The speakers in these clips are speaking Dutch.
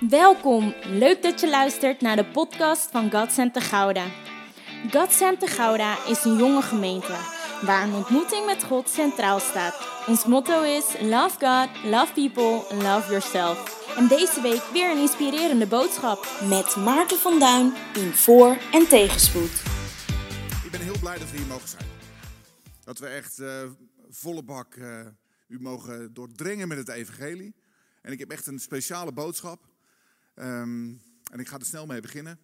Welkom, leuk dat je luistert naar de podcast van God Center Gouda. God Center Gouda is een jonge gemeente waar een ontmoeting met God centraal staat. Ons motto is Love God, Love People, Love Yourself. En deze week weer een inspirerende boodschap met Maarten van Duin in voor- en tegenspoed. Ik ben heel blij dat we hier mogen zijn. Dat we echt eh, volle bak eh, u mogen doordringen met het evangelie. En ik heb echt een speciale boodschap. Ehm, en ik ga er snel mee beginnen.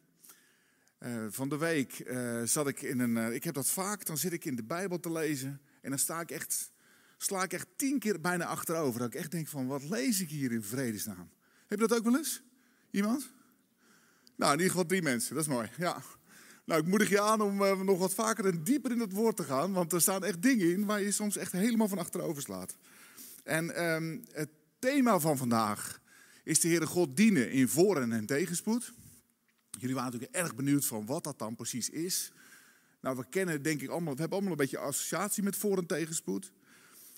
Eh, van de week eh, zat ik in een. eh, ik heb dat vaak, dan zit ik in de Bijbel te lezen. En dan sta ik echt, sla ik echt tien keer bijna achterover. Dat ik echt denk: van wat lees ik hier in vredesnaam? Heb je dat ook wel eens? Iemand? Nou, in ieder geval drie mensen, dat is mooi. Ja. Nou, ik moedig je aan om nog wat vaker en dieper in het woord te gaan. Want er staan echt dingen in waar je soms echt helemaal van achterover slaat. En ehm, het thema van vandaag is de Heere God dienen in voor- en tegenspoed. Jullie waren natuurlijk erg benieuwd van wat dat dan precies is. Nou, we kennen denk ik allemaal, we hebben allemaal een beetje associatie met voor- en tegenspoed.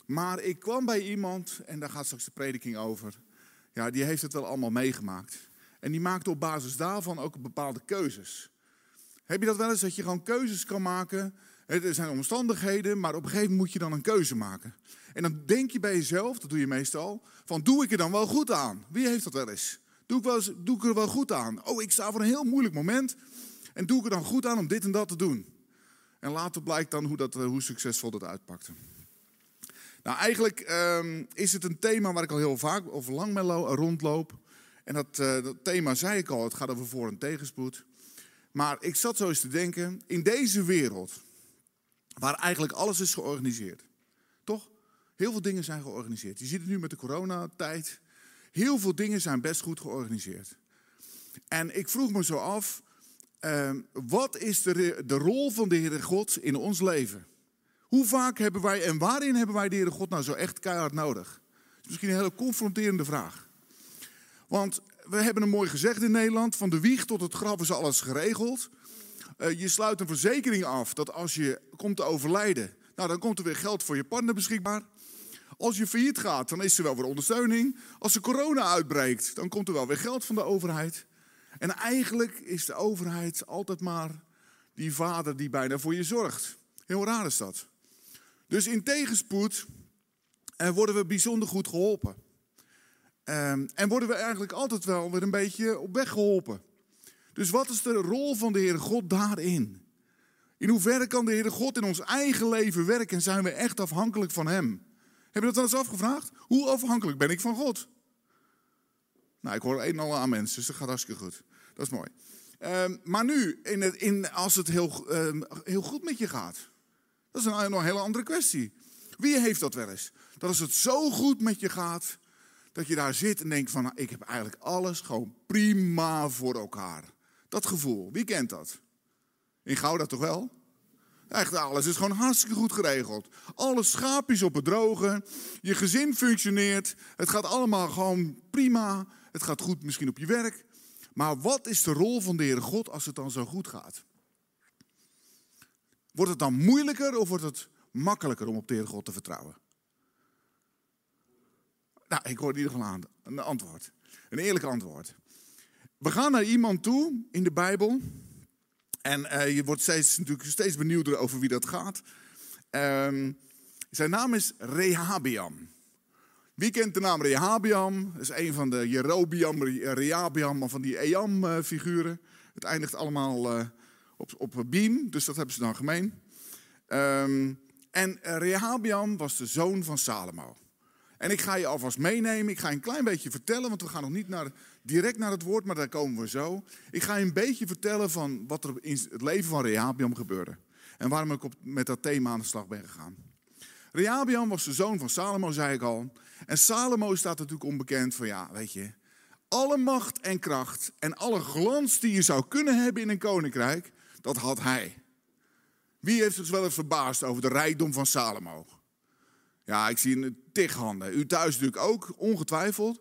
Maar ik kwam bij iemand, en daar gaat straks de prediking over. Ja, die heeft het wel allemaal meegemaakt. En die maakte op basis daarvan ook bepaalde keuzes. Heb je dat wel eens, dat je gewoon keuzes kan maken? Er zijn omstandigheden, maar op een gegeven moment moet je dan een keuze maken. En dan denk je bij jezelf, dat doe je meestal, van doe ik er dan wel goed aan? Wie heeft dat wel eens? Doe ik, wel doe ik er wel goed aan? Oh, ik sta voor een heel moeilijk moment. En doe ik er dan goed aan om dit en dat te doen? En later blijkt dan hoe, dat, eh, hoe succesvol dat uitpakte. Nou, eigenlijk ehm, is het een thema waar ik al heel vaak of lang mee lo- rondloop. En dat, eh, dat thema zei ik al, het gaat over voor- en tegenspoed. Maar ik zat zo eens te denken, in deze wereld, waar eigenlijk alles is georganiseerd, toch? Heel veel dingen zijn georganiseerd. Je ziet het nu met de coronatijd. Heel veel dingen zijn best goed georganiseerd. En ik vroeg me zo af, ehm, wat is de, de rol van de Heere God in ons leven? Hoe vaak hebben wij en waarin hebben wij de Heere God nou zo echt keihard nodig? Dat is misschien een hele confronterende vraag. Want we hebben een mooi gezegd in Nederland: van de wieg tot het graf is alles geregeld. Eh, je sluit een verzekering af dat als je komt te overlijden, nou, dan komt er weer geld voor je partner beschikbaar. Als je failliet gaat, dan is er wel weer ondersteuning. Als er corona uitbreekt, dan komt er wel weer geld van de overheid. En eigenlijk is de overheid altijd maar die vader die bijna voor je zorgt. Heel raar is dat. Dus in tegenspoed eh, worden we bijzonder goed geholpen. Ehm, en worden we eigenlijk altijd wel weer een beetje op weg geholpen. Dus wat is de rol van de Heere God daarin? In hoeverre kan de Heere God in ons eigen leven werken en zijn we echt afhankelijk van Hem? Heb je dat wel eens afgevraagd? Hoe afhankelijk ben ik van God? Nou, ik hoor een en al aan mensen, dus dat gaat hartstikke goed. Dat is mooi. Ehm, maar nu, in het, in, als het heel, ehm, heel goed met je gaat, dat is een, een hele andere kwestie. Wie heeft dat wel eens? Dat als het zo goed met je gaat, dat je daar zit en denkt van, nou, ik heb eigenlijk alles gewoon prima voor elkaar. Dat gevoel, wie kent dat? In Gouda toch wel? Echt alles is gewoon hartstikke goed geregeld. Alle schaapjes op het droge. Je gezin functioneert. Het gaat allemaal gewoon prima. Het gaat goed misschien op je werk. Maar wat is de rol van de Heere God als het dan zo goed gaat? Wordt het dan moeilijker of wordt het makkelijker om op de Heere God te vertrouwen? Nou, ik hoor in ieder geval een antwoord. Een eerlijk antwoord. We gaan naar iemand toe in de Bijbel. En eh, je wordt steeds, natuurlijk steeds benieuwder over wie dat gaat. Ehm, zijn naam is Rehabiam. Wie kent de naam Rehabiam? Dat is een van de Jerobiam, Rehabiam, van die Eam-figuren. Het eindigt allemaal eh, op, op dus dat hebben ze dan gemeen. Ehm, en eh, Rehabiam was de zoon van Salomo. En ik ga je alvast meenemen. Ik ga je een klein beetje vertellen, want we gaan nog niet naar, direct naar het woord, maar daar komen we zo. Ik ga je een beetje vertellen van wat er in het leven van Rehabiam gebeurde. En waarom ik op, met dat thema aan de slag ben gegaan. Rehabiam was de zoon van Salomo, zei ik al. En Salomo staat natuurlijk onbekend van, ja, weet je, alle macht en kracht en alle glans die je zou kunnen hebben in een koninkrijk, dat had hij. Wie heeft zich wel eens verbaasd over de rijkdom van Salomo? Ja, ik zie een tig handen. U thuis natuurlijk ook, ongetwijfeld.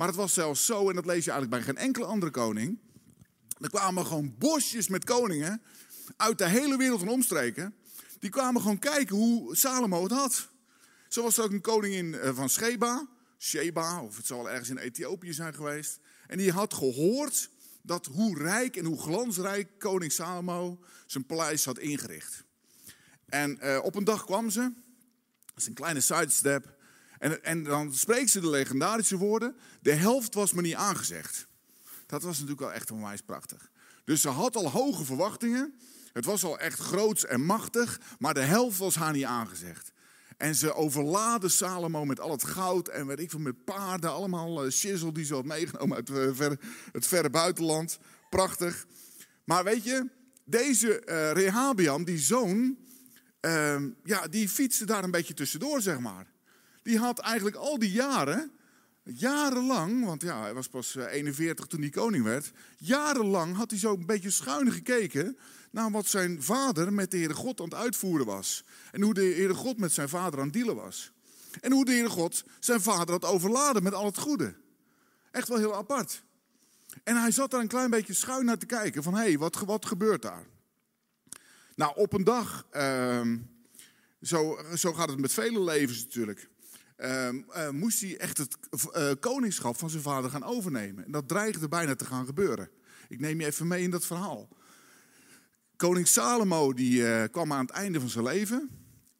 Maar het was zelfs zo, en dat lees je eigenlijk bij geen enkele andere koning. Er kwamen gewoon bosjes met koningen uit de hele wereld en omstreken. Die kwamen gewoon kijken hoe Salomo het had. Zo was er ook een koningin eh, van Sheba. Sheba, of het zal ergens in Ethiopië zijn geweest. En die had gehoord dat hoe rijk en hoe glansrijk koning Salomo zijn paleis had ingericht. En uh, op een dag kwam ze, dat is een kleine sidestep, en, en dan spreekt ze de legendarische woorden, de helft was me niet aangezegd. Dat was natuurlijk wel echt onwijs prachtig. Dus ze had al hoge verwachtingen, het was al echt groots en machtig, maar de helft was haar niet aangezegd. En ze overladen Salomo met al het goud en weet ik veel, met paarden. Allemaal uh, die ze had meegenomen uit ver, het verre buitenland. Prachtig. Maar weet je, deze uh, die zoon, ehm, ja, die fietste daar een beetje tussendoor, zeg maar. Die had eigenlijk al die jaren, jarenlang, want ja, hij was pas 41 toen hij koning werd. Jarenlang had hij zo een beetje schuin gekeken naar wat zijn vader met de Heere God aan het uitvoeren was. En hoe de Heere God met zijn vader aan het dealen was. En hoe de Heere God zijn vader had overladen met al het goede. Echt wel heel apart. En hij zat daar een klein beetje schuin naar te kijken van hé, hey, wat, wat gebeurt daar? Nou, op een dag, uh, zo, zo gaat het met vele levens natuurlijk, moest hij echt het uh, koningschap van zijn vader gaan overnemen. En dat dreigde bijna te gaan gebeuren. Ik neem je even mee in dat verhaal. Koning Salomo die, uh, kwam aan het einde van zijn leven.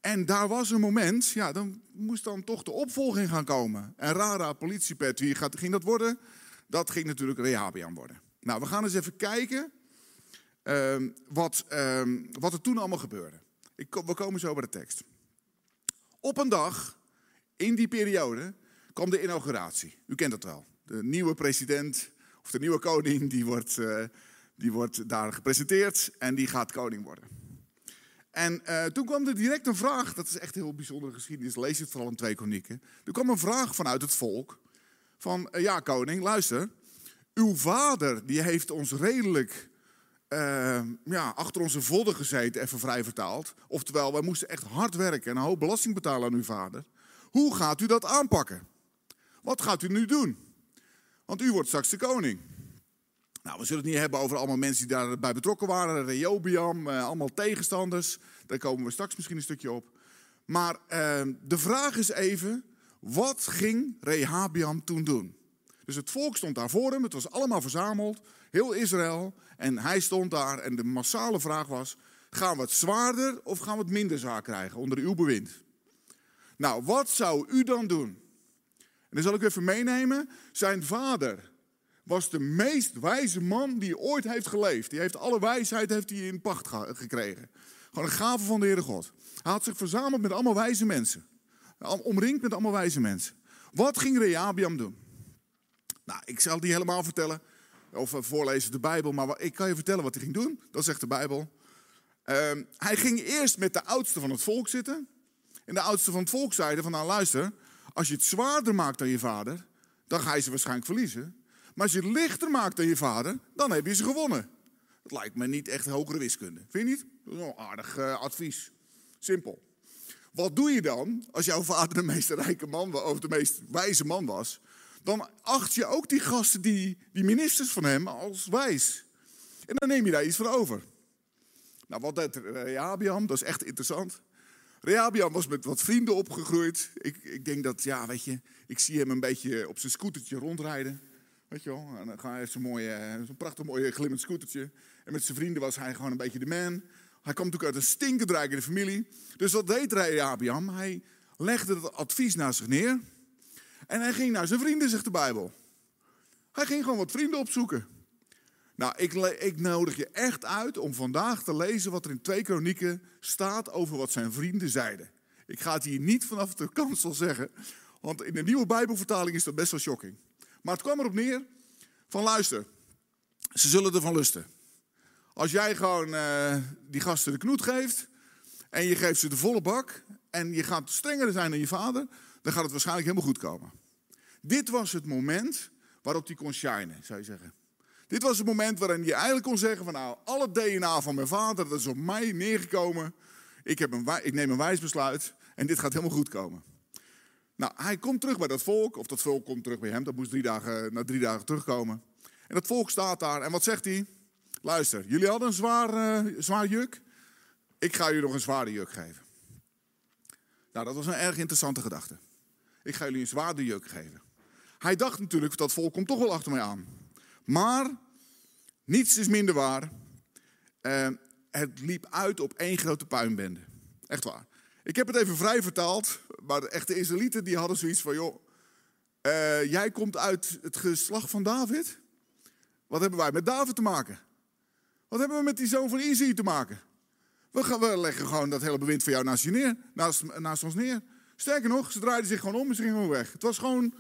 En daar was een moment, ja, dan moest dan toch de opvolging gaan komen. En Rara, politiepet, wie gaat, ging dat worden? Dat ging natuurlijk Rehabian worden. Nou, we gaan eens even kijken uh, wat, uh, wat er toen allemaal gebeurde. Ik, we komen zo bij de tekst. Op een dag, in die periode, kwam de inauguratie. U kent dat wel. De nieuwe president of de nieuwe koning, die wordt uh, die wordt daar gepresenteerd en die gaat koning worden. En uh, toen kwam er direct een vraag, dat is echt een heel bijzondere geschiedenis, lees het vooral in twee kronieken. Er kwam een vraag vanuit het volk van, uh, ja koning, luister, uw vader die heeft ons redelijk uh, ja, achter onze vodden gezeten, even vrij vertaald. Oftewel, wij moesten echt hard werken en een hoop belasting betalen aan uw vader. Hoe gaat u dat aanpakken? Wat gaat u nu doen? Want u wordt straks de koning. Nou, we zullen het niet hebben over allemaal mensen die daarbij betrokken waren. Reobiam, eh, allemaal tegenstanders. Daar komen we straks misschien een stukje op. Maar eh, de vraag is even, wat ging Rehabiam toen doen? Dus het volk stond daar voor hem, het was allemaal verzameld, heel Israël. En hij stond daar en de massale vraag was, gaan we het zwaarder of gaan we het minder zwaar krijgen onder uw bewind? Nou, wat zou u dan doen? En dan zal ik even meenemen, zijn vader was de meest wijze man die ooit heeft geleefd. Die heeft alle wijsheid heeft hij in pacht gekregen. Gewoon een gave van de Heere God. Hij had zich verzameld met allemaal wijze mensen. Omringd met allemaal wijze mensen. Wat ging Rehabiam doen? Nou, ik zal het niet helemaal vertellen. Of voorlezen de Bijbel. Maar ik kan je vertellen wat hij ging doen. Dat zegt de Bijbel. Uh, hij ging eerst met de oudste van het volk zitten. En de oudste van het volk zeiden van nou luister. Als je het zwaarder maakt dan je vader. Dan ga je ze waarschijnlijk verliezen. Maar als je het lichter maakt dan je vader, dan heb je ze gewonnen. Dat lijkt me niet echt hogere wiskunde. Vind je niet? Dat is een aardig uh, advies. Simpel. Wat doe je dan als jouw vader de meest rijke man was, of de meest wijze man was? Dan acht je ook die gasten, die, die ministers van hem, als wijs. En dan neem je daar iets van over. Nou, wat deed Rehabiam? Dat is echt interessant. Rehabiam was met wat vrienden opgegroeid. Ik, ik denk dat, ja, weet je, ik zie hem een beetje op zijn scootertje rondrijden. Weet je wel, en hij zo'n mooie, zo'n prachtig mooie glimmend scootertje. En met zijn vrienden was hij gewoon een beetje de man. Hij kwam natuurlijk uit een stinkend familie. Dus wat deed Rehabiam? Hij legde het advies naar zich neer. En hij ging naar zijn vrienden, zegt de Bijbel. Hij ging gewoon wat vrienden opzoeken. Nou, ik, ik, nodig je echt uit om vandaag te lezen wat er in twee kronieken staat over wat zijn vrienden zeiden. Ik ga het hier niet vanaf de kansel zeggen, want in de nieuwe Bijbelvertaling is dat best wel shocking. Maar het kwam erop neer van luister, ze zullen ervan lusten. Als jij gewoon uh, die gasten de knoet geeft en je geeft ze de volle bak en je gaat strenger zijn dan je vader, dan gaat het waarschijnlijk helemaal goed komen. Dit was het moment waarop die kon shinen, zou je zeggen. Dit was het moment waarin je eigenlijk kon zeggen van nou, alle DNA van mijn vader, dat is op mij neergekomen. Ik, heb een, ik neem een wijs besluit en dit gaat helemaal goed komen. Nou, hij komt terug bij dat volk, of dat volk komt terug bij hem. Dat moest drie dagen, na drie dagen terugkomen. En dat volk staat daar en wat zegt hij? Luister, jullie hadden een zwaar, uh, zwaar juk. Ik ga jullie nog een zware juk geven. Nou, dat was een erg interessante gedachte. Ik ga jullie een zwaarder juk geven. Hij dacht natuurlijk, dat volk komt toch wel achter mij aan. Maar niets is minder waar. Uh, het liep uit op één grote puinbende. Echt waar. Ik heb het even vrij vertaald, maar de echte Israëlieten die hadden zoiets van, joh, uh, jij komt uit het geslacht van David. Wat hebben wij met David te maken? Wat hebben we met die zoon van Izzy te maken? We, gaan, leggen gewoon dat hele bewind van jou naast, naast ons neer. Sterker nog, ze draaiden zich gewoon om en ze gingen gewoon weg. Het was gewoon,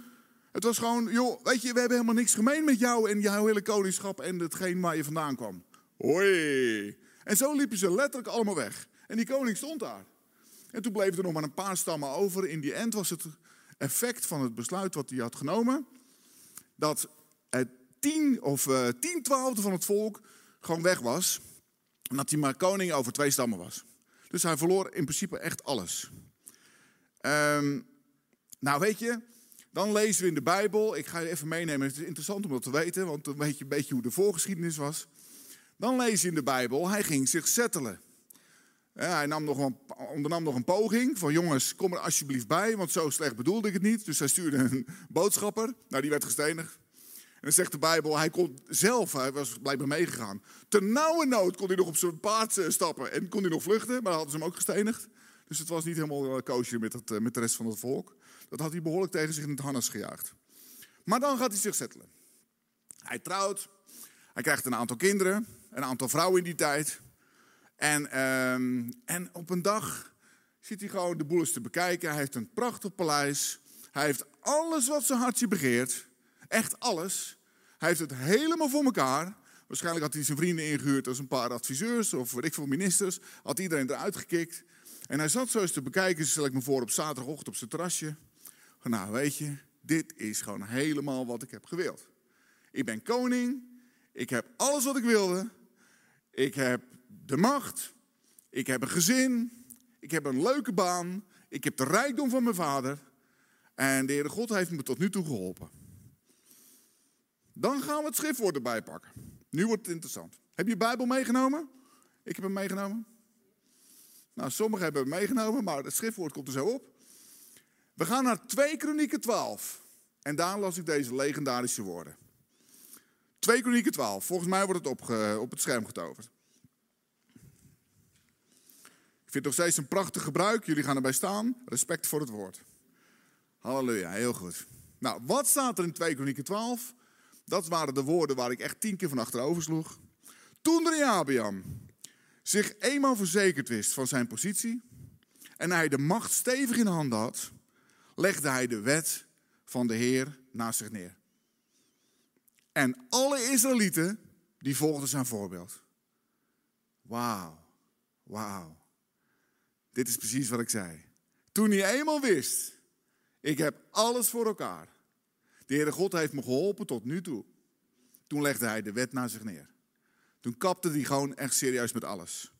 het was gewoon, joh, weet je, we hebben helemaal niks gemeen met jou en jouw hele koningschap en hetgeen waar je vandaan kwam. Hoi. En zo liepen ze letterlijk allemaal weg. En die koning stond daar. En toen bleven er nog maar een paar stammen over. In die end was het effect van het besluit wat hij had genomen, dat het tien of uh, tien twaalfde van het volk gewoon weg was. En dat hij maar koning over twee stammen was. Dus hij verloor in principe echt alles. Um, nou weet je, dan lezen we in de Bijbel, ik ga je even meenemen, het is interessant om dat te weten, want dan weet je een beetje hoe de voorgeschiedenis was. Dan lees je in de Bijbel, hij ging zich settelen. hij nam nog een, ondernam nog een poging van jongens, kom er alsjeblieft bij, want zo slecht bedoelde ik het niet. Dus hij stuurde een boodschapper, nou die werd gestenigd. En dan zegt de Bijbel, hij kon zelf, hij was blijkbaar meegegaan. Ten nauwe nood kon hij nog op zijn paard eh, stappen en kon hij nog vluchten, maar dan hadden ze hem ook gestenigd. Dus het was niet helemaal eh, koosje met, het, eh, met de rest van het volk. Dat had hij behoorlijk tegen zich in het harnas gejaagd. Maar dan gaat hij zich settelen. Hij trouwt, hij krijgt een aantal kinderen, een aantal vrouwen in die tijd. En, um, en op een dag zit hij gewoon de boel eens te bekijken. Hij heeft een prachtig paleis. Hij heeft alles wat zijn hartje begeert. Echt alles. Hij heeft het helemaal voor elkaar. Waarschijnlijk had hij zijn vrienden ingehuurd als een paar adviseurs of weet ik veel ministers. Had iedereen eruit gekikt. En hij zat zo eens te bekijken, stel ik me voor, op zaterdagochtend op zijn terrasje. Nou, weet je, dit is gewoon helemaal wat ik heb gewild. Ik ben koning. Ik heb alles wat ik wilde. Ik heb de macht. Ik heb een gezin. Ik heb een leuke baan. Ik heb de rijkdom van mijn vader. En de Heere God heeft me tot nu toe geholpen. Dan gaan we het schriftwoord erbij pakken. Nu wordt het interessant. Heb je je Bijbel meegenomen? Ik heb hem meegenomen. Nou, sommigen hebben hem meegenomen, maar het schriftwoord komt er zo op. We gaan naar 2 Kronieken 12. En daar las ik deze legendarische woorden. 2 Kronieken 12. Volgens mij wordt het op, op het scherm getoverd. Ik vind het nog steeds een prachtig gebruik. Jullie gaan erbij staan. Respect voor het woord. Halleluja, heel goed. Nou, wat staat er in 2 Kronieken 12? Dat waren de woorden waar ik echt tien keer van achterover sloeg. Toen Rehabiam zich eenmaal verzekerd wist van zijn positie en hij de macht stevig in handen had, legde hij de wet van de Heer naast zich neer. En alle Israëlieten die volgden zijn voorbeeld. Wauw, wauw. Dit is precies wat ik zei. Toen hij eenmaal wist, ik heb alles voor elkaar. De Heere God heeft me geholpen tot nu toe. Toen legde hij de wet naar zich neer. Toen kapte hij gewoon echt serieus met alles.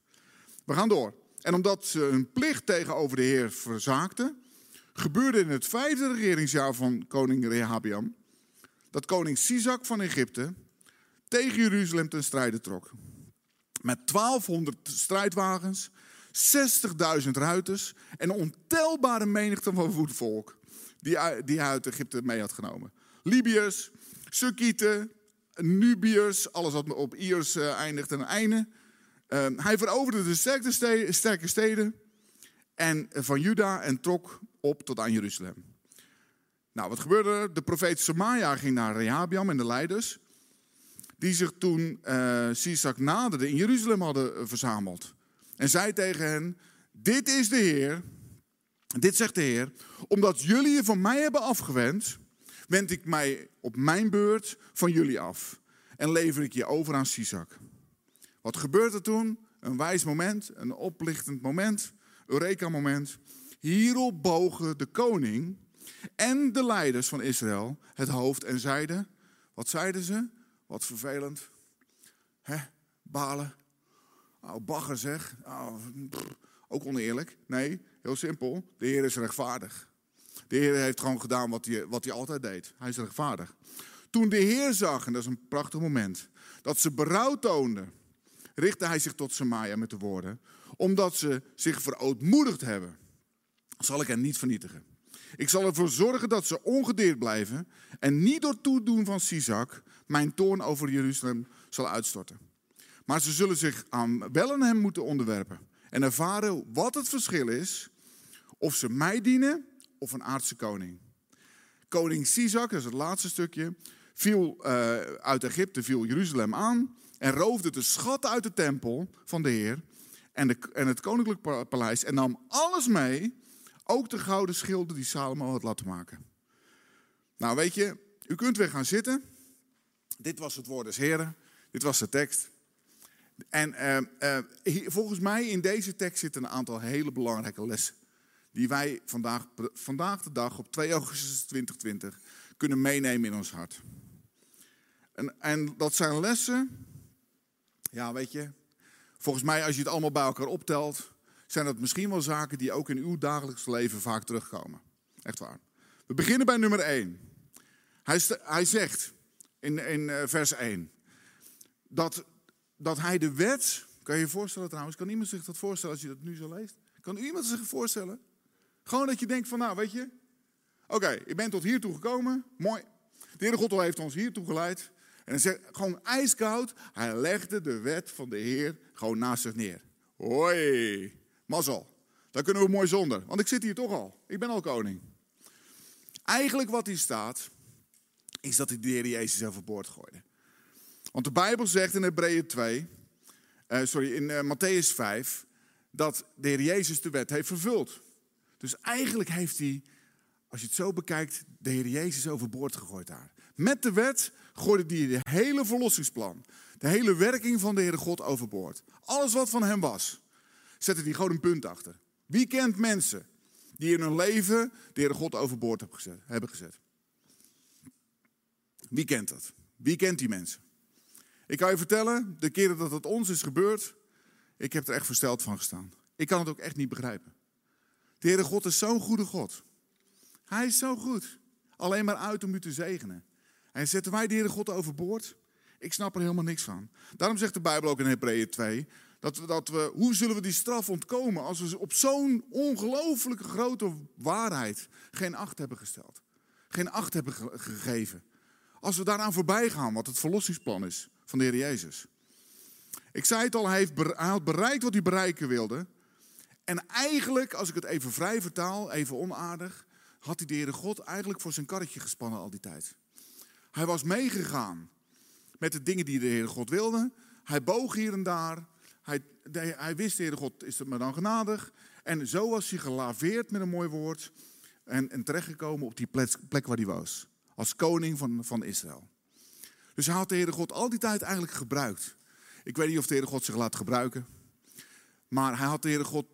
We gaan door. En omdat ze hun plicht tegenover de Heer verzaakten, gebeurde in het vijfde regeringsjaar van koning Rehabiam dat koning Sisak van Egypte tegen Jeruzalem ten strijde trok. Met 1200 strijdwagens, 60.000 ruiters en ontelbare menigte van voetvolk die, die hij uit Egypte mee had genomen. Libiërs, Sukkieten, Nubiërs, alles wat op Iers uh, eindigt en einde. Uh, hij veroverde de sterke steden, en, uh, van Juda en trok op tot aan Jeruzalem. Nou, wat gebeurde er? De profeet Samaja ging naar Rehabiam en de leiders, die zich toen uh, Sisak naderde in Jeruzalem hadden verzameld. En zei tegen hen, dit is de Heer, dit zegt de Heer, omdat jullie je van mij hebben afgewend wend ik mij op mijn beurt van jullie af en lever ik je over aan Sisak. Wat gebeurt er toen? Een wijs moment, een oplichtend moment, Eureka-moment. Hierop bogen de koning en de leiders van Israël het hoofd en zeiden: Wat zeiden ze? Wat vervelend. Hè, balen. Oh, bagger zeg. Ook oneerlijk. Nee, heel simpel. De Heer is rechtvaardig. De Heer heeft gewoon gedaan wat hij, wat altijd deed. Hij is rechtvaardig. Toen de Heer zag, en dat is een prachtig moment, dat ze berouw toonden, richtte hij zich tot Samaria met de woorden, omdat ze zich verootmoedigd hebben, zal ik hen niet vernietigen. Ik zal ervoor zorgen dat ze ongedeerd blijven en niet door toedoen van Sisak mijn toorn over Jeruzalem zal uitstorten. Maar ze zullen zich aan wel hem moeten onderwerpen en ervaren wat het verschil is of ze mij dienen of een aardse koning. Koning Sisak, dat is het laatste stukje, viel uh, uit Egypte, viel Jeruzalem aan en roofde de schatten uit de tempel van de Heer en, de, en het koninklijk paleis en nam alles mee, ook de gouden schilden die Salomo had laten maken. Nou weet je, u kunt weer gaan zitten. Dit was het woord des Heren, dit was de tekst. En uh, uh, volgens mij in deze tekst zitten een aantal hele belangrijke lessen. Die wij vandaag, vandaag de dag op 2 augustus 2020 kunnen meenemen in ons hart. En, en dat zijn lessen, ja weet je, volgens mij als je het allemaal bij elkaar optelt, zijn dat misschien wel zaken die ook in uw dagelijks leven vaak terugkomen. Echt waar. We beginnen bij nummer 1. Hij, hij zegt in, in eh, vers 1 dat, dat hij de wet. Kan je je voorstellen trouwens? Kan iemand zich dat voorstellen als je dat nu zo leest? Kan iemand zich voorstellen? Gewoon dat je denkt van, nou weet je, oké, ik ben tot hier toe gekomen, mooi. De Heere God heeft ons hier toe geleid. En hij zegt gewoon ijskoud, hij legde de wet van de Heer gewoon naast zich neer. Hoi, mazzel. Daar kunnen we mooi zonder, want ik zit hier toch al. Ik ben al koning. Eigenlijk wat hier staat, is dat hij de Heer Jezus overboord gooide. Want de Bijbel zegt in Hebreeën 2, uh, sorry, in uh, Matthäus 5, dat de Heer Jezus de wet heeft vervuld. Dus eigenlijk heeft hij, als je het zo bekijkt, de Heer Jezus overboord gegooid daar. Met de wet gooide hij de hele verlossingsplan, de hele werking van de Heere God overboord. Alles wat van hem was, zette hij gewoon een punt achter. Wie kent mensen die in hun leven de Heere God overboord hebben gezet? Wie kent dat? Wie kent die mensen? Ik kan je vertellen, de keren dat het ons is gebeurd, ik heb er echt versteld van gestaan. Ik kan het ook echt niet begrijpen. De Heere God is zo'n goede God. Hij is zo goed. Alleen maar uit om u te zegenen. En zetten wij de Heere God overboord? Ik snap er helemaal niks van. Daarom zegt de Bijbel ook in Hebreeën 2, dat we, dat we, hoe zullen we die straf ontkomen als we op zo'n ongelooflijke grote waarheid geen acht hebben gesteld. Geen acht hebben gegeven. Als we daaraan voorbij gaan, wat het verlossingsplan is van de Heer Jezus. Ik zei het al, hij, heeft, had bereikt wat hij bereiken wilde. En eigenlijk, als ik het even vrij vertaal, even onaardig, had hij de Heere God eigenlijk voor zijn karretje gespannen al die tijd. Hij was meegegaan met de dingen die de Heere God wilde. Hij boog hier en daar. Hij, hij wist, de Heere God is het me dan genadig. En zo was hij gelaveerd met een mooi woord. En, en terechtgekomen op die plek, plek waar hij was. Als koning van, van Israël. Dus hij had de Heere God al die tijd eigenlijk gebruikt. Ik weet niet of de Heere God zich laat gebruiken. Maar hij had de Heere God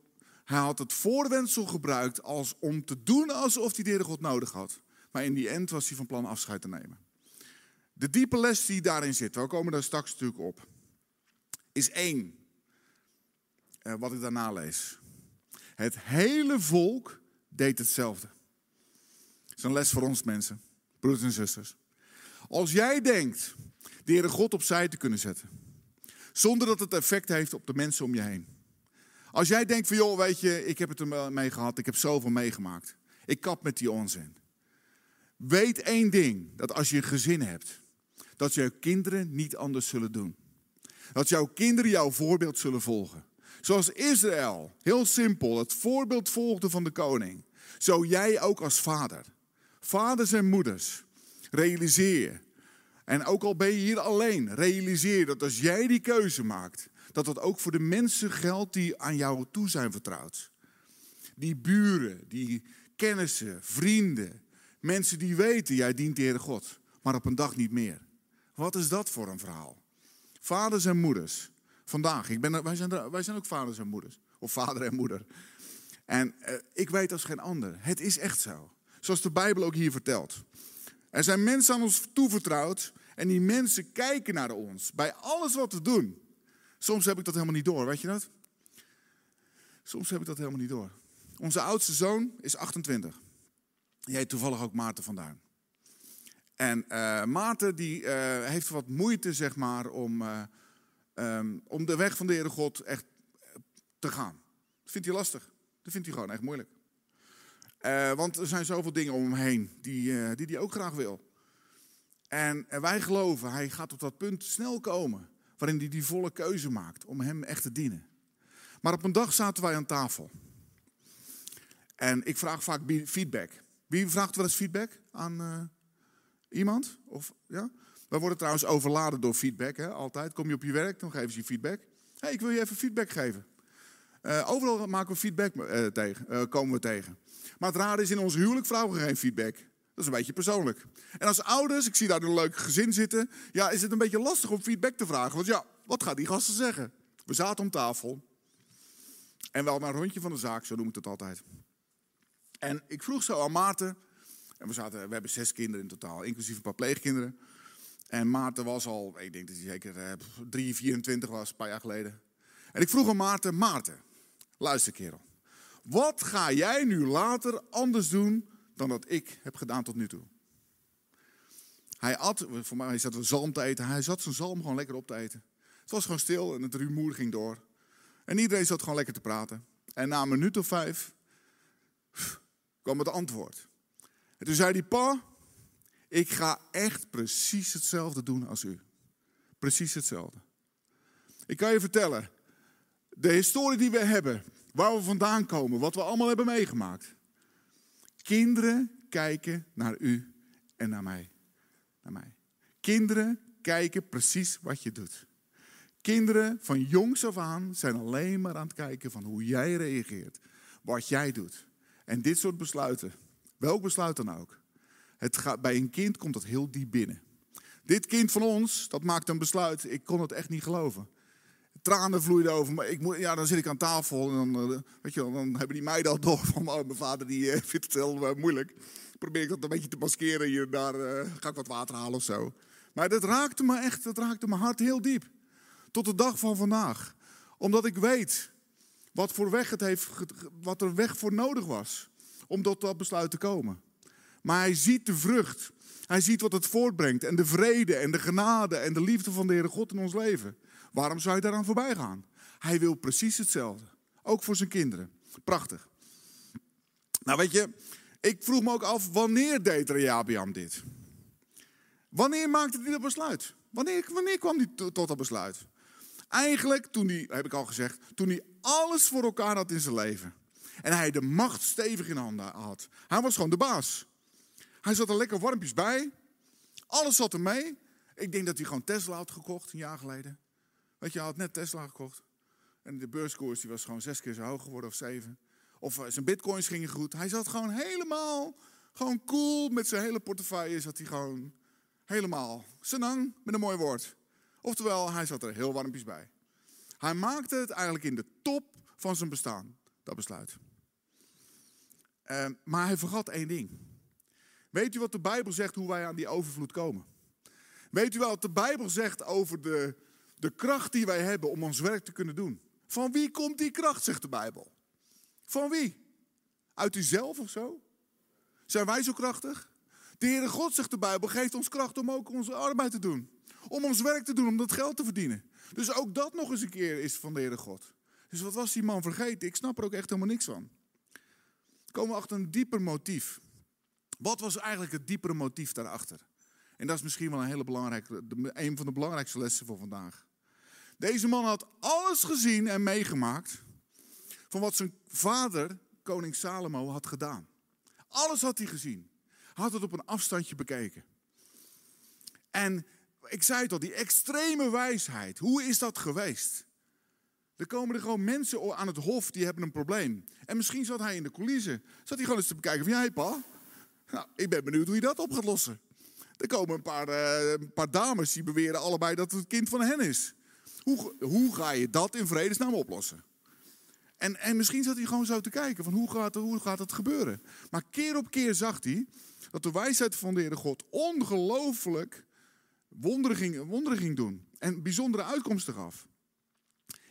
hij had het voorwendsel gebruikt als om te doen alsof hij de Heere God nodig had. Maar in die end was hij van plan afscheid te nemen. De diepe les die daarin zit, we komen daar straks natuurlijk op, is één. Eh, wat ik daarna lees. Het hele volk deed hetzelfde. Dat is een les voor ons mensen, broeders en zusters. Als jij denkt de Heere God opzij te kunnen zetten, zonder dat het effect heeft op de mensen om je heen. Als jij denkt van joh, weet je, ik heb het er mee gehad, ik heb zoveel meegemaakt. Ik kap met die onzin. Weet één ding, dat als je een gezin hebt, dat jouw kinderen niet anders zullen doen. Dat jouw kinderen jouw voorbeeld zullen volgen. Zoals Israël, heel simpel, het voorbeeld volgde van de koning. Zo jij ook als vader. Vaders en moeders, realiseer. En ook al ben je hier alleen, realiseer dat als jij die keuze maakt, dat dat ook voor de mensen geldt die aan jou toe zijn vertrouwd. Die buren, die kennissen, vrienden, mensen die weten, jij dient de Heere God, maar op een dag niet meer. Wat is dat voor een verhaal? Vaders en moeders. Vandaag, ik ben, wij, zijn wij zijn ook vaders en moeders. Of vader en moeder. En eh, ik weet als geen ander. Het is echt zo. Zoals de Bijbel ook hier vertelt. Er zijn mensen aan ons toevertrouwd. En die mensen kijken naar ons. Bij alles wat we doen. Soms heb ik dat helemaal niet door, weet je dat? Soms heb ik dat helemaal niet door. Onze oudste zoon is 28. Die heet toevallig ook Maarten vandaan. En uh, Maarten die, uh, heeft wat moeite, zeg maar, om, um, om de weg van de Heere God echt te gaan. Dat vindt hij lastig. Dat vindt hij gewoon echt moeilijk. Uh, want er zijn zoveel dingen om hem heen die hij die die ook graag wil. En, en wij geloven, hij gaat op dat punt snel komen waarin hij die volle keuze maakt om hem echt te dienen. Maar op een dag zaten wij aan tafel. En ik vraag vaak feedback. Wie vraagt wel eens feedback aan iemand? Of, ja? Wij worden trouwens overladen door feedback, hè? altijd. Kom je op je werk, dan geven ze je feedback. hey, ik wil je even feedback geven. Uh, overal maken we feedback uh, tegen, komen we tegen. Maar het rare is, in ons huwelijk vragen we geen feedback. Dat is een beetje persoonlijk. En als ouders, ik zie daar een leuk gezin zitten, ja, is het een beetje lastig om feedback te vragen. Want ja, wat gaat die gasten zeggen? We zaten om tafel. En wel naar een rondje van de zaak, zo noem ik het altijd. En ik vroeg zo aan Maarten. En we, zaten, we hebben zes kinderen in totaal, inclusief een paar pleegkinderen. En Maarten was al, ik denk dat hij zeker eh, 3, 24 was, een paar jaar geleden. En ik vroeg aan Maarten, Maarten, luister kerel. Wat ga jij nu later anders doen dan dat ik heb gedaan tot nu toe? Hij at, voor mij zat een zalm te eten. Hij zat zijn zalm gewoon lekker op te eten. Het was gewoon stil en het rumoer ging door. En iedereen zat gewoon lekker te praten. En na een minuut of vijf kwam het antwoord. En toen zei hij, pa, ik ga echt precies hetzelfde doen als u. Precies hetzelfde. Ik kan je vertellen, de historie die we hebben, waar we vandaan komen, wat we allemaal hebben meegemaakt. Kinderen kijken naar u en naar mij. Naar mij. Kinderen kijken precies wat je doet. Kinderen van jongs af aan zijn alleen maar aan het kijken van hoe jij reageert, wat jij doet. En dit soort besluiten, welk besluit dan ook, het bij een kind komt dat heel diep binnen. Dit kind van ons, dat maakt een besluit, ik kon het echt niet geloven. Tranen vloeiden over, maar ik moet, ja, dan zit ik aan tafel en dan, uh, weet je, dan hebben die meiden al door van oh, mijn vader die uh, vindt het heel uh, moeilijk. Probeer ik dat een beetje te maskeren hier daar ga ik wat water halen of zo. Maar dat raakte me echt, dat raakte mijn hart heel diep. Tot de dag van vandaag. Omdat ik weet wat, voor weg het heeft, wat er weg voor nodig was om tot dat besluit te komen. Maar hij ziet de vrucht. Hij ziet wat het voortbrengt. En de vrede en de genade en de liefde van de Heere God in ons leven. Waarom zou je daaraan voorbij gaan? Hij wil precies hetzelfde. Ook voor zijn kinderen. Prachtig. Nou weet je, ik vroeg me ook af, wanneer deed Rehabiam dit? Wanneer maakte hij dat besluit? Wanneer, wanneer kwam hij tot dat besluit? Eigenlijk toen hij, heb ik al gezegd, toen hij alles voor elkaar had in zijn leven. En hij de macht stevig in handen had. Hij was gewoon de baas. Hij zat er lekker warmpjes bij. Alles zat er mee. Ik denk dat hij gewoon Tesla had gekocht een jaar geleden. Weet je, hij had net Tesla gekocht. En de beurskoers die was gewoon zes keer zo hoog geworden of zeven. Of eh, zijn bitcoins gingen goed. Hij zat gewoon helemaal, gewoon cool met zijn hele portefeuille. Zat hij gewoon helemaal senang met een mooi woord. Oftewel, hij zat er heel warmpjes bij. Hij maakte het eigenlijk in de top van zijn bestaan, dat besluit. Uh, maar hij vergat één ding. Weet u wat de Bijbel zegt hoe wij aan die overvloed komen? Weet u wel wat de Bijbel zegt over de, de kracht die wij hebben om ons werk te kunnen doen? Van wie komt die kracht, zegt de Bijbel? Van wie? Uit uzelf of zo? Zijn wij zo krachtig? De Heere God, zegt de Bijbel, geeft ons kracht om ook onze arbeid te doen. Om ons werk te doen, om dat geld te verdienen. Dus ook dat nog eens een keer is van de Heere God. Dus wat was die man vergeten? Ik snap er ook echt helemaal niks van. Komen we achter een dieper motief. Wat was eigenlijk het diepere motief daarachter? En dat is misschien wel een hele belangrijke, een van de belangrijkste lessen voor vandaag. Deze man had alles gezien en meegemaakt van wat zijn vader, koning Salomo, had gedaan. Alles had hij gezien. Hij had het op een afstandje bekeken. En ik zei het al, die extreme wijsheid, hoe is dat geweest? Er komen er gewoon mensen aan het hof die hebben een probleem. En misschien zat hij in de coulissen. Zat hij gewoon eens te bekijken van, jij pa, nou, ik ben benieuwd hoe je dat op gaat lossen. Er komen een paar, uh, een paar dames die beweren allebei dat het kind van hen is. Hoe, hoe ga je dat in vredesnaam oplossen? En, en misschien zat hij gewoon zo te kijken van hoe gaat, hoe gaat het gebeuren. Maar keer op keer zag hij dat de wijsheid van de Heere God ongelooflijk wonderen ging, wonderen ging doen. En bijzondere uitkomsten gaf.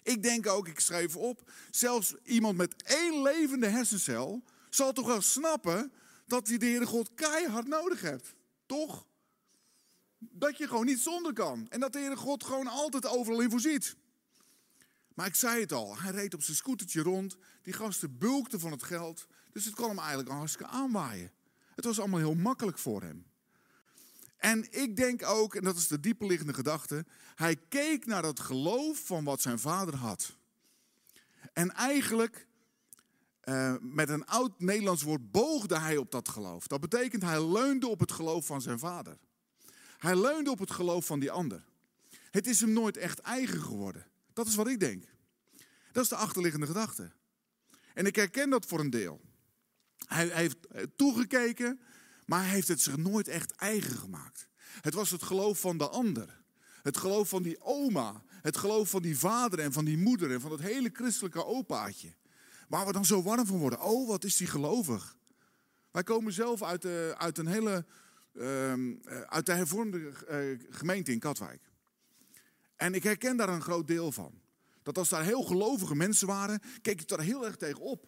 Ik denk ook, ik schreef op, zelfs iemand met één levende hersencel zal toch wel snappen dat je de Heere God keihard nodig hebt. Toch? Dat je gewoon niet zonder kan. En dat de Heere God gewoon altijd overal in voorziet. Maar ik zei het al, hij reed op zijn scootertje rond. Die gasten bulkten van het geld. Dus het kon hem eigenlijk hartstikke aanwaaien. Het was allemaal heel makkelijk voor hem. En ik denk ook, en dat is de dieperliggende gedachte, hij keek naar dat geloof van wat zijn vader had. En eigenlijk, uh, met een oud Nederlands woord, boogde hij op dat geloof. Dat betekent, hij leunde op het geloof van zijn vader. Hij leunde op het geloof van die ander. Het is hem nooit echt eigen geworden. Dat is wat ik denk. Dat is de achterliggende gedachte. En ik herken dat voor een deel. Hij, heeft toegekeken, maar hij heeft het zich nooit echt eigen gemaakt. Het was het geloof van de ander. Het geloof van die oma. Het geloof van die vader en van die moeder en van het hele christelijke opaatje. Waar we dan zo warm van worden. Oh, wat is die gelovig. Wij komen zelf uit, de, uit een hele. Ehm, eh, uit de hervormde uh, gemeente in Katwijk. En ik herken daar een groot deel van. Dat als daar heel gelovige mensen waren, keek ik daar heel erg tegen op.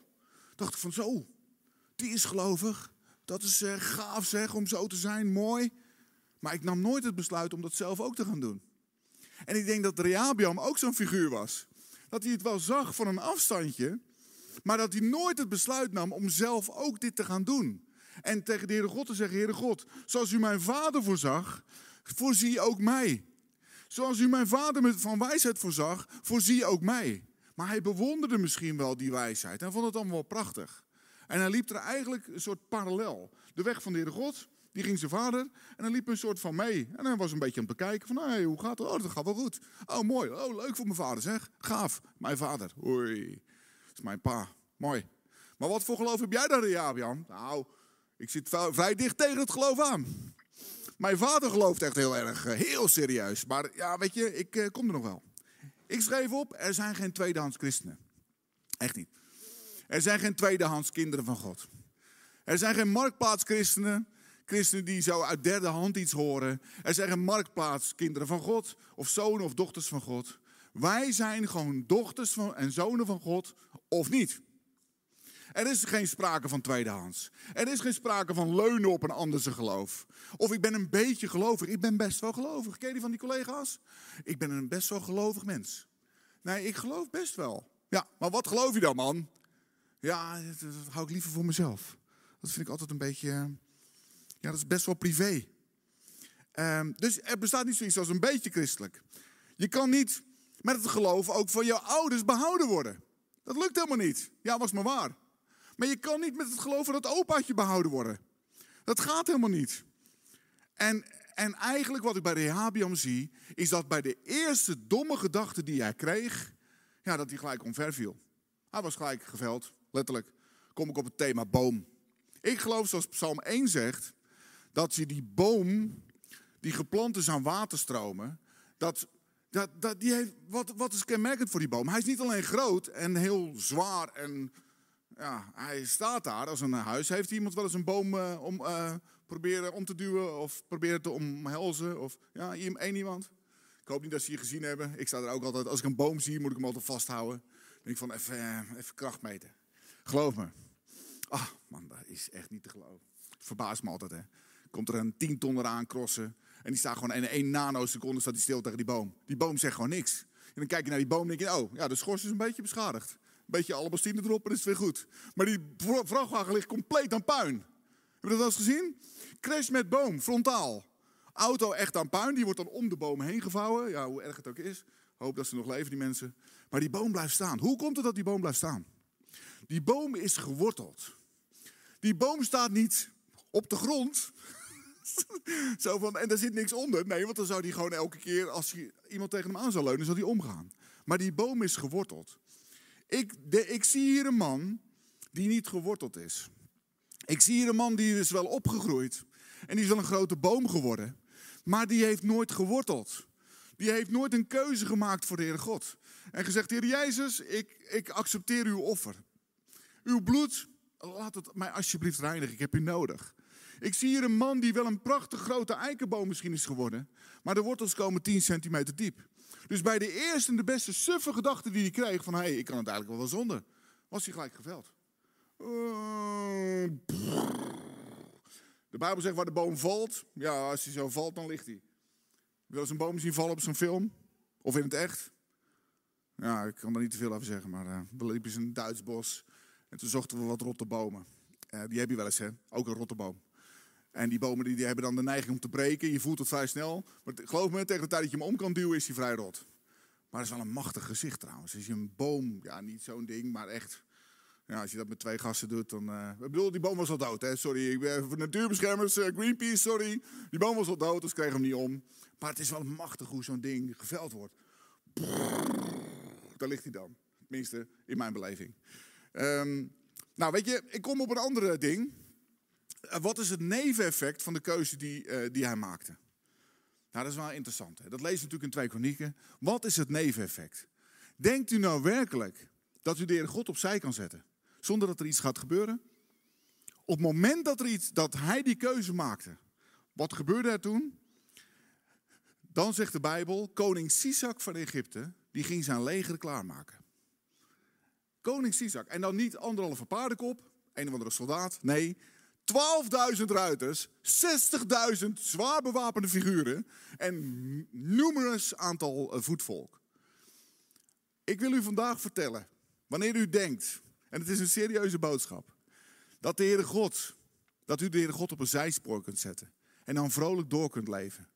Dacht ik van zo, die is gelovig. Dat is gaaf zeg, om zo te zijn, mooi. Maar ik nam nooit het besluit om dat zelf ook te gaan doen. En ik denk dat Rehabiam ook zo'n figuur was. Dat hij het wel zag van een afstandje, maar dat hij nooit het besluit nam om zelf ook dit te gaan doen. En tegen de Heere God te zeggen, Heere God, zoals u mijn vader voorzag, voorzie ook mij. Zoals u mijn vader met van wijsheid voorzag, voorzie ook mij. Maar hij bewonderde misschien wel die wijsheid en vond het allemaal wel prachtig. En hij liep er eigenlijk een soort parallel. De weg van de Heere God, die ging zijn vader en hij liep een soort van mee. En hij was een beetje aan het bekijken van, hey, hoe gaat het? Oh, dat gaat wel goed. Oh, mooi. Oh, leuk voor mijn vader, zeg. Gaaf. Mijn vader. Oei. Mijn pa. Mooi. Maar wat voor geloof heb jij dan, Jabian? Nou, ik zit vrij dicht tegen het geloof aan. Mijn vader gelooft echt heel erg, eh, heel serieus. Maar ja, weet je, ik eh, kom er nog wel. Ik schreef op, er zijn geen tweedehands christenen. Echt niet. Er zijn geen tweedehands kinderen van God. Er zijn geen marktplaatschristenen, christenen die zo uit derde hand iets horen. Er zijn geen marktplaatskinderen van God, of zonen of dochters van God. Wij zijn gewoon dochters van, en zonen van God, of niet. Er is geen sprake van tweedehands. Er is geen sprake van leunen op een ander geloof. Of ik ben een beetje gelovig. Ik ben best wel gelovig. Ken je die van die collega's? Ik ben een best wel gelovig mens. Nee, ik geloof best wel. Ja, maar wat geloof je dan, man? Ja, dat, hou ik liever voor mezelf. Dat vind ik altijd een beetje. Ja, dat is best wel privé. Um, dus er bestaat niet zoiets als een beetje christelijk. Je kan niet met het geloof ook van jouw ouders behouden worden. Dat lukt helemaal niet. Ja, was maar waar. Maar je kan niet met het geloof van het opaatje behouden worden. Dat gaat helemaal niet. En, en eigenlijk wat ik bij Rehabiam zie, is dat bij de eerste domme gedachte die hij kreeg, ja, dat hij gelijk omver viel. Hij was gelijk geveld, letterlijk. Kom ik op het thema boom. Ik geloof, zoals Psalm 1 zegt, dat je die boom, die geplant is aan waterstromen, dat, dat, die wat, wat is kenmerkend voor die boom? Hij is niet alleen groot en heel zwaar en ja, hij staat daar als een huis. Heeft iemand wel eens een boom uh, om, uh, proberen om te duwen of proberen te omhelzen? Of ja, één iemand? Ik hoop niet dat ze je gezien hebben. Ik sta er ook altijd, als ik een boom zie, moet ik hem altijd vasthouden. Dan denk ik van even, uh, even kracht meten. Geloof me. Ah, man, dat is echt niet te geloven. Verbaast me altijd, hè. Komt er een 10 ton eraan crossen. En die staat gewoon in één nanoseconde staat hij stil tegen die boom. Die boom zegt gewoon niks. En dan kijk je naar die boom en denk je, oh, ja, de schors is een beetje beschadigd beetje albastine erop en is het weer goed. Maar die vrachtwagen ligt compleet aan puin. Heb je dat wel eens gezien? Crash met boom, frontaal. Auto echt aan puin, die wordt dan om de boom heen gevouwen. Ja, hoe erg het ook is. Hoop dat ze nog leven, die mensen. Maar die boom blijft staan. Hoe komt het dat die boom blijft staan? Die boom is geworteld. Die boom staat niet op de grond. Zo van, en er zit niks onder. Nee, want dan zou die gewoon elke keer, als iemand tegen hem aan zou leunen, zou die omgaan. Maar die boom is geworteld. Ik, ik zie hier een man die niet geworteld is. Ik zie hier een man die is wel opgegroeid. En die is wel een grote boom geworden. Maar die heeft nooit geworteld. Die heeft nooit een keuze gemaakt voor de Heere God. En gezegd, Heer Jezus, ik, ik accepteer uw offer. Uw bloed, laat het mij alsjeblieft reinigen, ik heb u nodig. Ik zie hier een man die wel een prachtig grote eikenboom misschien is geworden. Maar de wortels komen 10 centimeter diep. Dus bij de eerste en de beste suffe gedachte die hij kreeg van hé, hey, ik kan het eigenlijk wel zonder, was hij gelijk geveld. De Bijbel zegt waar de boom valt. Ja, als hij zo valt, dan ligt hij. Wil eens een boom zien vallen op zo'n film? Of in het echt? Ja, ik kan er niet te veel over zeggen, maar uh, we liepen in een Duits bos en toen zochten we wat rotte bomen. Uh, die heb je wel eens, hè? Ook een rottenboom. En die bomen die, die, hebben dan de neiging om te breken. Je voelt het vrij snel. Maar geloof me, tegen de tijd dat je hem om kan duwen, is hij vrij rot. Maar dat is wel een machtig gezicht trouwens. Als je een boom, ja, niet zo'n ding, maar echt. Ja, als je dat met twee gasten doet, dan. Uh, ik bedoel, die boom was al dood, hè? Sorry, ik ben voor natuurbeschermers, uh, Greenpeace, sorry. Die boom was al dood, dus kregen hem niet om. Maar het is wel machtig hoe zo'n ding geveld wordt. Daar ligt hij dan. Tenminste, in mijn beleving. Um, nou, weet je, ik kom op een andere ding. Uh, wat is het neveneffect van de keuze die, die hij maakte? Nou, dat is wel interessant. Hè? Dat lees je natuurlijk in twee kronieken. Wat is het neveneffect? Denkt u nou werkelijk dat u de Heer God opzij kan zetten? Zonder dat er iets gaat gebeuren? Op het moment dat, er iets, dat hij die keuze maakte, wat gebeurde er toen? Dan zegt de Bijbel, koning Sisak van Egypte, die ging zijn leger klaarmaken. Koning Sisak. En dan niet anderhalve paardenkop, een of andere soldaat. Nee, 12.000 ruiters, 60.000 zwaar bewapende figuren en numerous aantal eh, voetvolk. Ik wil u vandaag vertellen, wanneer u denkt, en het is een serieuze boodschap, dat de Heere God, dat u de Heere God op een zijspoor kunt zetten en dan vrolijk door kunt leven.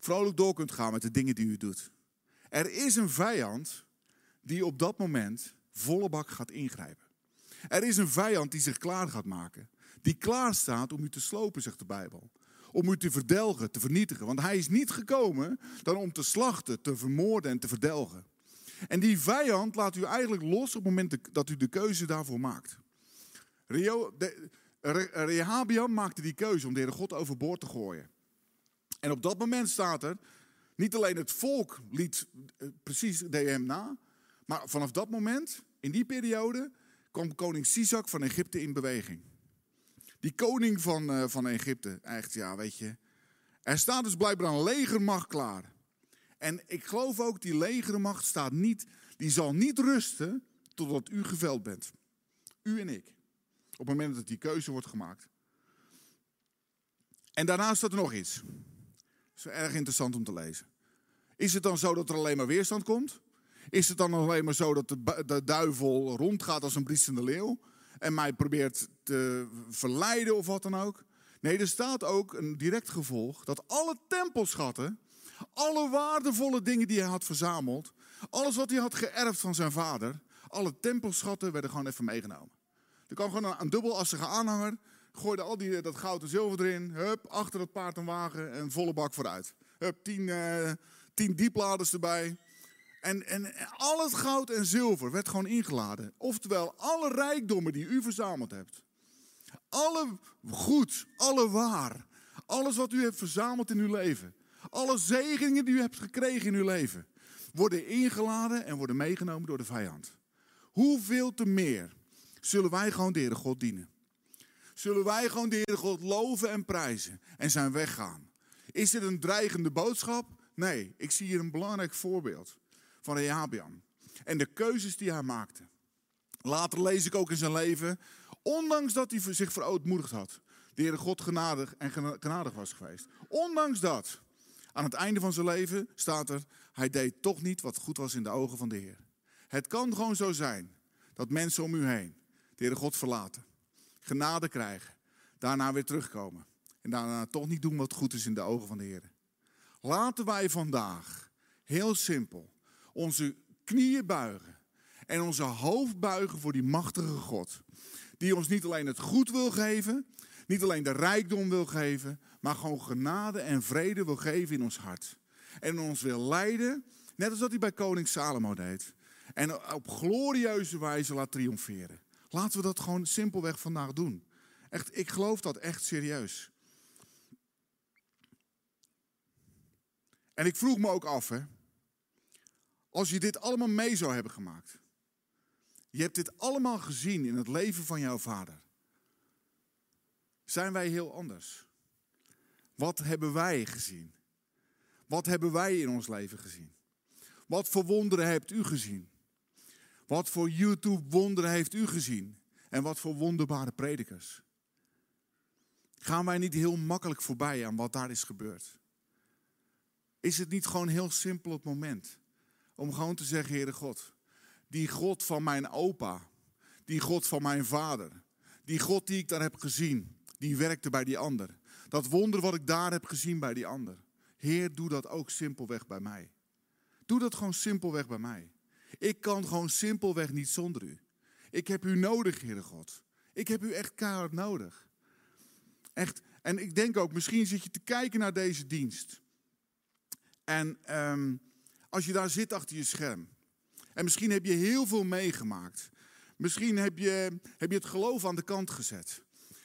Vrolijk door kunt gaan met de dingen die u doet. Er is een vijand die op dat moment volle bak gaat ingrijpen. Er is een vijand die zich klaar gaat maken die klaar staat om u te slopen, zegt de Bijbel. Om u te verdelgen, te vernietigen. Want hij is niet gekomen dan om te slachten, te vermoorden en te verdelgen. En die vijand laat u eigenlijk los op het moment dat u de keuze daarvoor maakt. Rehabiam maakte die keuze om de Heer God overboord te gooien. En op dat moment staat er, niet alleen het volk liet eh, precies de na, maar vanaf dat moment, in die periode, kwam koning Sisak van Egypte in beweging. Die koning van, uh, van Egypte, echt ja, weet je. Er staat dus blijkbaar een legermacht klaar. En ik geloof ook, die legermacht staat niet, die zal niet rusten totdat u geveld bent. U en ik. Op het moment dat die keuze wordt gemaakt. En daarnaast staat er nog iets. Dat is erg interessant om te lezen. Is het dan zo dat er alleen maar weerstand komt? Is het dan alleen maar zo dat de, de duivel rondgaat als een briesende leeuw? En mij probeert te verleiden of wat dan ook. Nee, er staat ook een direct gevolg dat alle tempelschatten, alle waardevolle dingen die hij had verzameld, alles wat hij had geërfd van zijn vader, alle tempelschatten werden gewoon even meegenomen. Er kwam gewoon een, dubbelassige aanhanger, gooide al die, dat goud en zilver erin, hup, achter het paard en wagen en volle bak vooruit. Hup, tien, uh, tien diepladers erbij. En, en al het goud en zilver werd gewoon ingeladen. Oftewel, alle rijkdommen die u verzameld hebt. Alle goed, alle waar. Alles wat u hebt verzameld in uw leven. Alle zegeningen die u hebt gekregen in uw leven. Worden ingeladen en worden meegenomen door de vijand. Hoeveel te meer zullen wij gewoon de Heere God dienen? Zullen wij gewoon de Heere God loven en prijzen en zijn weg gaan? Is dit een dreigende boodschap? Nee, ik zie hier een belangrijk voorbeeld van Rehabiam. En de keuzes die hij maakte. Later lees ik ook in zijn leven, ondanks dat hij zich verootmoedigd had, de Heere God genadig en genadig was geweest. Ondanks dat, aan het einde van zijn leven staat er, hij deed toch niet wat goed was in de ogen van de Heer. Het kan gewoon zo zijn dat mensen om u heen de Heere God verlaten, genade krijgen, daarna weer terugkomen en daarna toch niet doen wat goed is in de ogen van de Heer. Laten wij vandaag, heel simpel, onze knieën buigen en onze hoofd buigen voor die machtige God. Die ons niet alleen het goed wil geven, niet alleen de rijkdom wil geven, maar gewoon genade en vrede wil geven in ons hart. En ons wil leiden, net als dat hij bij koning Salomo deed. En op glorieuze wijze laat triomferen. Laten we dat gewoon simpelweg vandaag doen. Echt, ik geloof dat echt serieus. En ik vroeg me ook af, hè, als je dit allemaal mee zou hebben gemaakt. Je hebt dit allemaal gezien in het leven van jouw vader. Zijn wij heel anders? Wat hebben wij gezien? Wat hebben wij in ons leven gezien? Wat voor wonderen hebt u gezien? Wat voor YouTube-wonderen heeft u gezien? En wat voor wonderbare predikers? Gaan wij niet heel makkelijk voorbij aan wat daar is gebeurd? Is het niet gewoon heel simpel het moment? Om gewoon te zeggen, Heere God, die God van mijn opa, die God van mijn vader, Die God die ik daar heb gezien, die werkte bij die ander. Dat wonder wat ik daar heb gezien bij die ander. Heer, doe dat ook simpelweg bij mij. Doe dat gewoon simpelweg bij mij. Ik kan gewoon simpelweg niet zonder u. Ik heb u nodig, Heere God. Ik heb u echt keihard nodig. Echt. En ik denk ook, misschien zit je te kijken naar deze dienst. En ehm, als je daar zit achter je scherm. En misschien heb je heel veel meegemaakt. Misschien heb je, heb je het geloof aan de kant gezet.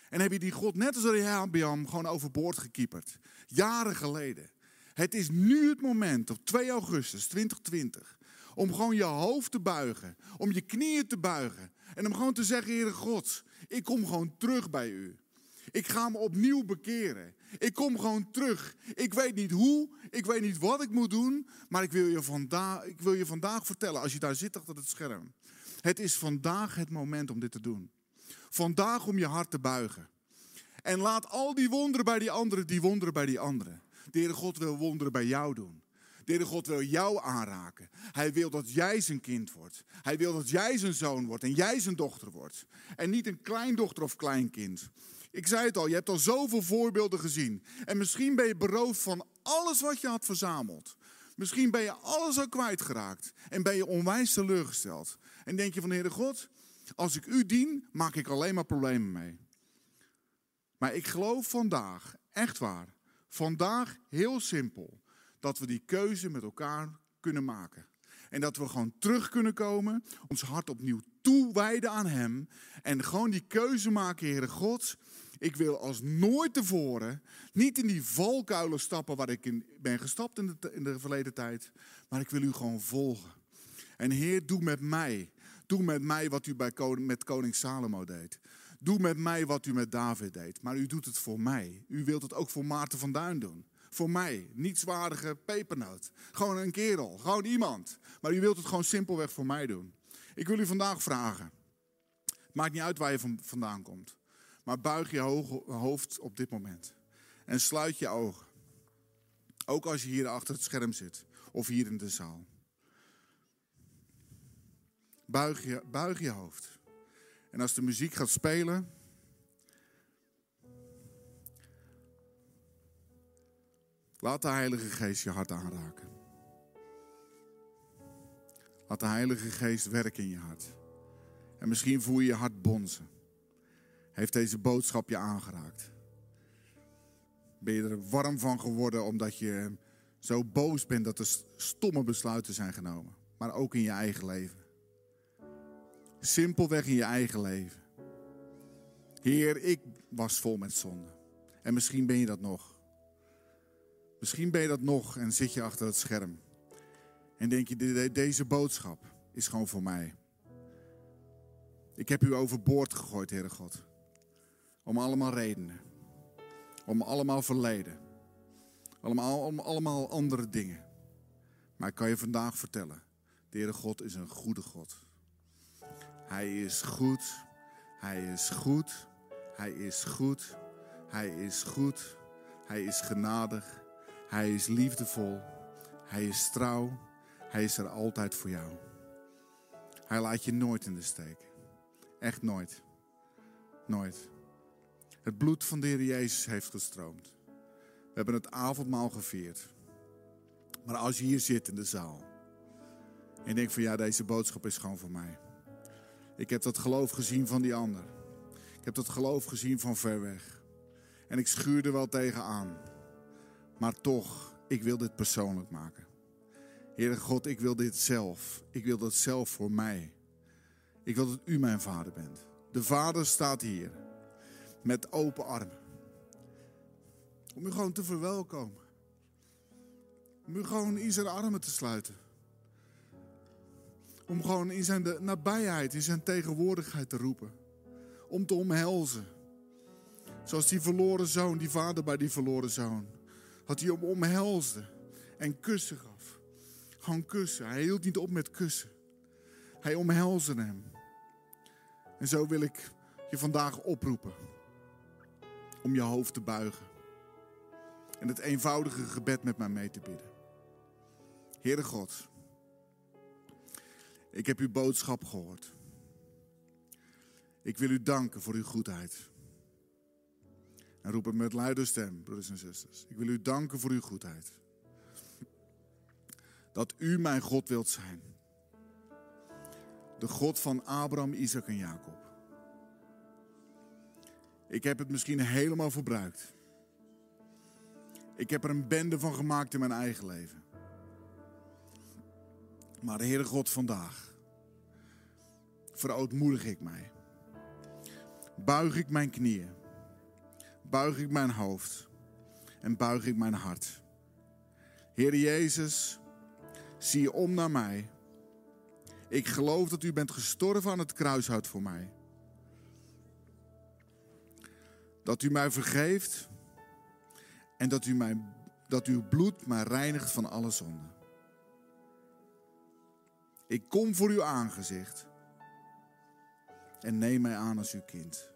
En heb je die God net als Rehabiam gewoon overboord gekieperd. Jaren geleden. Het is nu het moment, op 2 augustus 2020, om gewoon je hoofd te buigen. Om je knieën te buigen. En om gewoon te zeggen, Heere God, ik kom gewoon terug bij u. Ik ga me opnieuw bekeren. Ik kom gewoon terug. Ik weet niet hoe, ik weet niet wat ik moet doen, maar ik wil je vandaag, ik wil je vandaag vertellen, als je daar zit achter het scherm. Het is vandaag het moment om dit te doen. Vandaag om je hart te buigen. En laat al die wonderen bij die anderen, die wonderen bij die anderen. De God wil wonderen bij jou doen. De God wil jou aanraken. Hij wil dat jij zijn kind wordt. Hij wil dat jij zijn zoon wordt en jij zijn dochter wordt. En niet een kleindochter of kleinkind. Ik zei het al, je hebt al zoveel voorbeelden gezien. En misschien ben je beroofd van alles wat je had verzameld. Misschien ben je alles al kwijtgeraakt. En ben je onwijs teleurgesteld. En denk je van, Heere God, als ik u dien, maak ik alleen maar problemen mee. Maar ik geloof vandaag, echt waar, vandaag heel simpel, dat we die keuze met elkaar kunnen maken. En dat we gewoon terug kunnen komen, ons hart opnieuw toewijden aan Hem. En gewoon die keuze maken, Heere God. Ik wil als nooit tevoren niet in die valkuilen stappen waar ik in ben gestapt in de, in de verleden tijd. Maar ik wil u gewoon volgen. En Heer, doe met mij. Doe met mij wat u bij, met koning Salomo deed. Doe met mij wat u met David deed. Maar u doet het voor mij. U wilt het ook voor Maarten van Duin doen. Voor mij. Nietswaardige pepernoot. Gewoon een kerel. Gewoon iemand. Maar u wilt het gewoon simpelweg voor mij doen. Ik wil u vandaag vragen. Maakt niet uit waar je vandaan komt. Maar buig je hoofd op dit moment. En sluit je ogen. Ook als je hier achter het scherm zit. Of hier in de zaal. Buig je, buig je hoofd. En als de muziek gaat spelen. Laat de Heilige Geest je hart aanraken. Laat de Heilige Geest werken in je hart. En misschien voel je je hart bonzen. Heeft deze boodschap je aangeraakt? Ben je er warm van geworden omdat je zo boos bent dat er stomme besluiten zijn genomen? Maar ook in je eigen leven. Simpelweg in je eigen leven. Heer, ik was vol met zonde. En misschien ben je dat nog. Misschien ben je dat nog en zit je achter het scherm. En denk je, deze boodschap is gewoon voor mij. Ik heb u overboord gegooid, Heere God. Om allemaal redenen. Om allemaal verleden. Allemaal, om allemaal andere dingen. Maar ik kan je vandaag vertellen. De Heere God is een goede God. Hij is goed. Hij is goed. Hij is goed. Hij is goed. Hij is genadig. Hij is liefdevol. Hij is trouw. Hij is er altijd voor jou. Hij laat je nooit in de steek. Echt nooit. Nooit. Het bloed van de Heer Jezus heeft gestroomd. We hebben het avondmaal gevierd. Maar als je hier zit in de zaal en denkt van ja, deze boodschap is gewoon voor mij. Ik heb dat geloof gezien van die ander. Ik heb dat geloof gezien van ver weg. En ik schuurde wel tegenaan. Maar toch, ik wil dit persoonlijk maken. Heere God, ik wil dit zelf. Ik wil dat zelf voor mij. Ik wil dat u mijn vader bent. De vader staat hier met open armen. Om u gewoon te verwelkomen. Om u gewoon in zijn armen te sluiten. Om gewoon in zijn nabijheid, in zijn tegenwoordigheid te roepen. Om te omhelzen. Zoals die verloren zoon, die vader bij die verloren zoon. Had hij hem omhelsde en kussen gaf. Gewoon kussen. Hij hield niet op met kussen. Hij omhelsde hem. En zo wil ik je vandaag oproepen om je hoofd te buigen. En het eenvoudige gebed met mij mee te bidden. Heere God, ik heb uw boodschap gehoord. Ik wil u danken voor uw goedheid. En roep het met luide stem, broeders en zusters. Ik wil u danken voor uw goedheid. Dat u mijn God wilt zijn. De God van Abraham, Isaac en Jacob. Ik heb het misschien helemaal verbruikt. Ik heb er een bende van gemaakt in mijn eigen leven. Maar de Heere God vandaag, verootmoedig ik mij. Buig ik mijn knieën. Buig ik mijn hoofd. En buig ik mijn hart. Heer Jezus, zie je om naar mij. Ik geloof dat u bent gestorven aan het kruishout voor mij. Dat u mij vergeeft en dat, u mij, dat uw bloed mij reinigt van alle zonde. Ik kom voor uw aangezicht en neem mij aan als uw kind.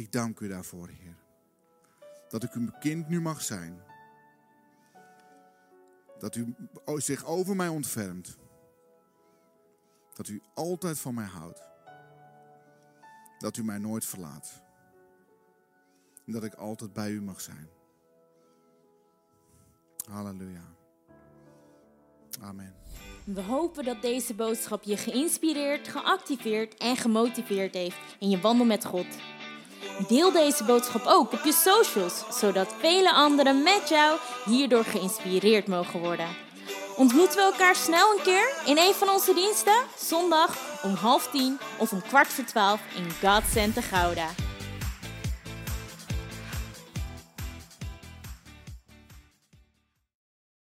Ik dank u daarvoor, Heer. Dat ik uw kind nu mag zijn. Dat u zich over mij ontfermt. Dat u altijd van mij houdt. Dat u mij nooit verlaat. En dat ik altijd bij u mag zijn. Halleluja. Amen. We hopen dat deze boodschap je geïnspireerd, geactiveerd en gemotiveerd heeft in je wandel met God. Deel deze boodschap ook op je socials, zodat vele anderen met jou hierdoor geïnspireerd mogen worden. Ontmoeten we elkaar snel een keer in een van onze diensten? Zondag om half tien of om kwart voor twaalf in God Center Gouda.